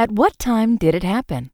At what time did it happen?